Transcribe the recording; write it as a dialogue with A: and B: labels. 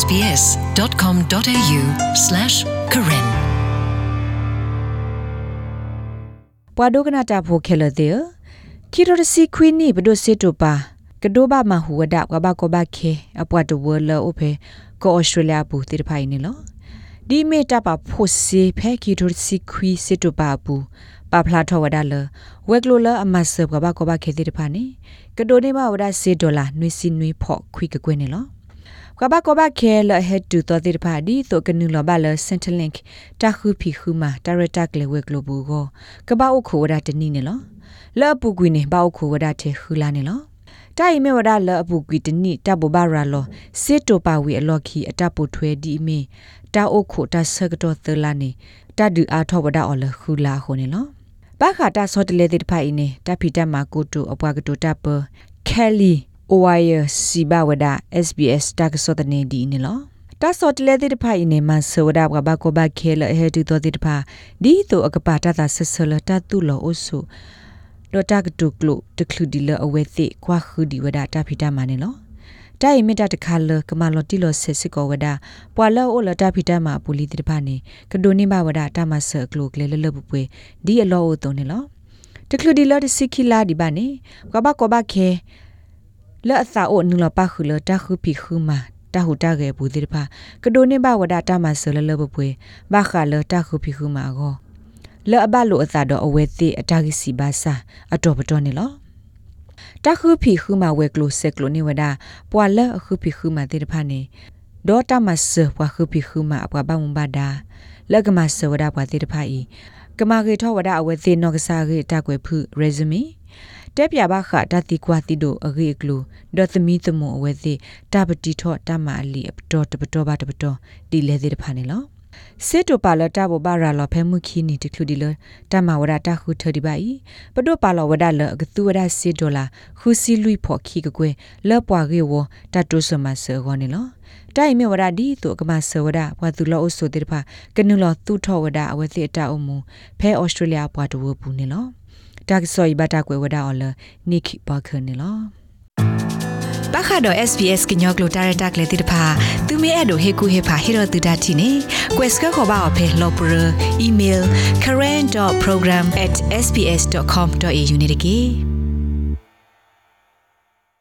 A: sbs.com.au/karen
B: ပွာဒိုကနာတာဖိုခဲလတဲ့ခီရိုစီခွီနီဘဒိုစစ်တိုပါကဒိုဘာမဟူဝဒကဘာကဘာခဲအပွားတဝလောအိုဖေကိုဩစတြေးလျဘူးတိဖိုင်နီလောဒီမေတာပါဖိုစီဖဲခီရိုစီခွီစစ်တိုပါဘူးပါဖလာထောဝဒါလဝက်ကလိုလအမဆပ်ကဘာကဘာခဲတိဖာနီကဒိုနေမဝဒါစီဒေါ်လာနွေစီနွေဖော့ခွီကကွင်းနီလော ကဘာကဘာခဲလဟက်တူတော်တိဖာဒီတိုကနူလဘလစင်တလင့်တာခုဖီခူမာဒါရတာကလေဝက်ကလိုဘူးကိုကဘာအိုခိုဝဒါတနီနီလောလောပူကွီနေဘာအိုခိုဝဒါတေခူလာနီလောတိုင်မေဝဒါလအပူကွီတနိတဘဘာရာလောစစ်တိုပါဝီအလော်ခီအတပူထွဲဒီမေတာအိုခိုတဆကတော့သလာနေတဒူအားထောဝဒါအော်လခူလာခိုနေလောဘာခတာဆော့တလေတိဖိုင်နေတဖီတမကိုတိုအပွားကတိုတပခဲလီ အိုဝိုင်ယာစီဘဝဒါ SBS တကဆော့တနေဒီနေလောတာစောတလေတိဖိုင်နေမဆောဒါဘဘကိုဘခဲလဟဲတူတော်တိဖာဒီတိုအကပါတတာဆဆလတတူလောအဆုလောတကတုကလုတခလူဒီလအဝဲသိခွာခူဒီဝဒတာဖီတမနေလောတိုင်မီတာတခါလကမလော်တီလော်ဆက်စကောဝဒပွာလောအိုလတာဖီတမပူလီတိဖာနေကဒိုနေဘဝဒတာမဆကလုကလေလလပပွေဒီအလောအိုတုံနေလောတခလူဒီလော်တစီခီလာဒီပါနေကဘကဘခဲ လောအသာအိုနူလပါခူလတာခုပီခူမာတာဟူတာကေဘူးတိဖာကဒိုနေဘဝဒတာမဆလလပပွေဘာခါလတာခုပီခူမာကိုလောအဘလိုအသာတော့အဝဲသိအတာဂီစီဘာစာအတော်ပတော်နေလောတခုဖီခုမဝဲကလိုဆက်ကလိုနေဝဒပွာလအခုဖီခုမတေတဖာနေဒေါ်တာမဆပွာခုဖီခုမအပွားပမဘာဒါလကမဆဝဒပွာတေတဖာဤကမာကေထောဝဒအဝဲသိနောကစားကေတကွယ်ဖု resume တက်ပြပါခတတိကွာတိတို့အဂေကလူဒေါ်သမီသမအဝဲသိတပတိထောတမအလီအပတော်တပတော်ပါတပတော်ဒီလေသေးတဖာနေလောစစ်တူပါလတာဘဘာရာလဖဲမှုခီနီတခုဒီလတမဝရတာခုထဒီပါဤပဒိုပါလဝဒလကသူဝဒစစ်ဒေါ်လာခုစီလူဖော်ခီကကွယ်လောပွားကေဝတတုစမဆောဂောနီလောတိုင်မြဝဒဒီတုကမဆောဝဒဘွာသူလောအဆုတိတဖကနုလောသူထောဝဒအဝသိအတအုံမူဖဲဩစတြေးလျဘွာတဝပူနီလော တာကဆောဤဘတာကွယ်ဝဒအော်လနိခိပါခနီလောပခါတော့ SBS ကညောကလိုတာရတက်လေတိတဖာသူမဲအဲ့တို့ဟေကူဟေဖာဟေရတူဒတ်တီနေ quest ကခေါ်ပါအဖေလောပရ email current.program@sbs.com.au နေတကေ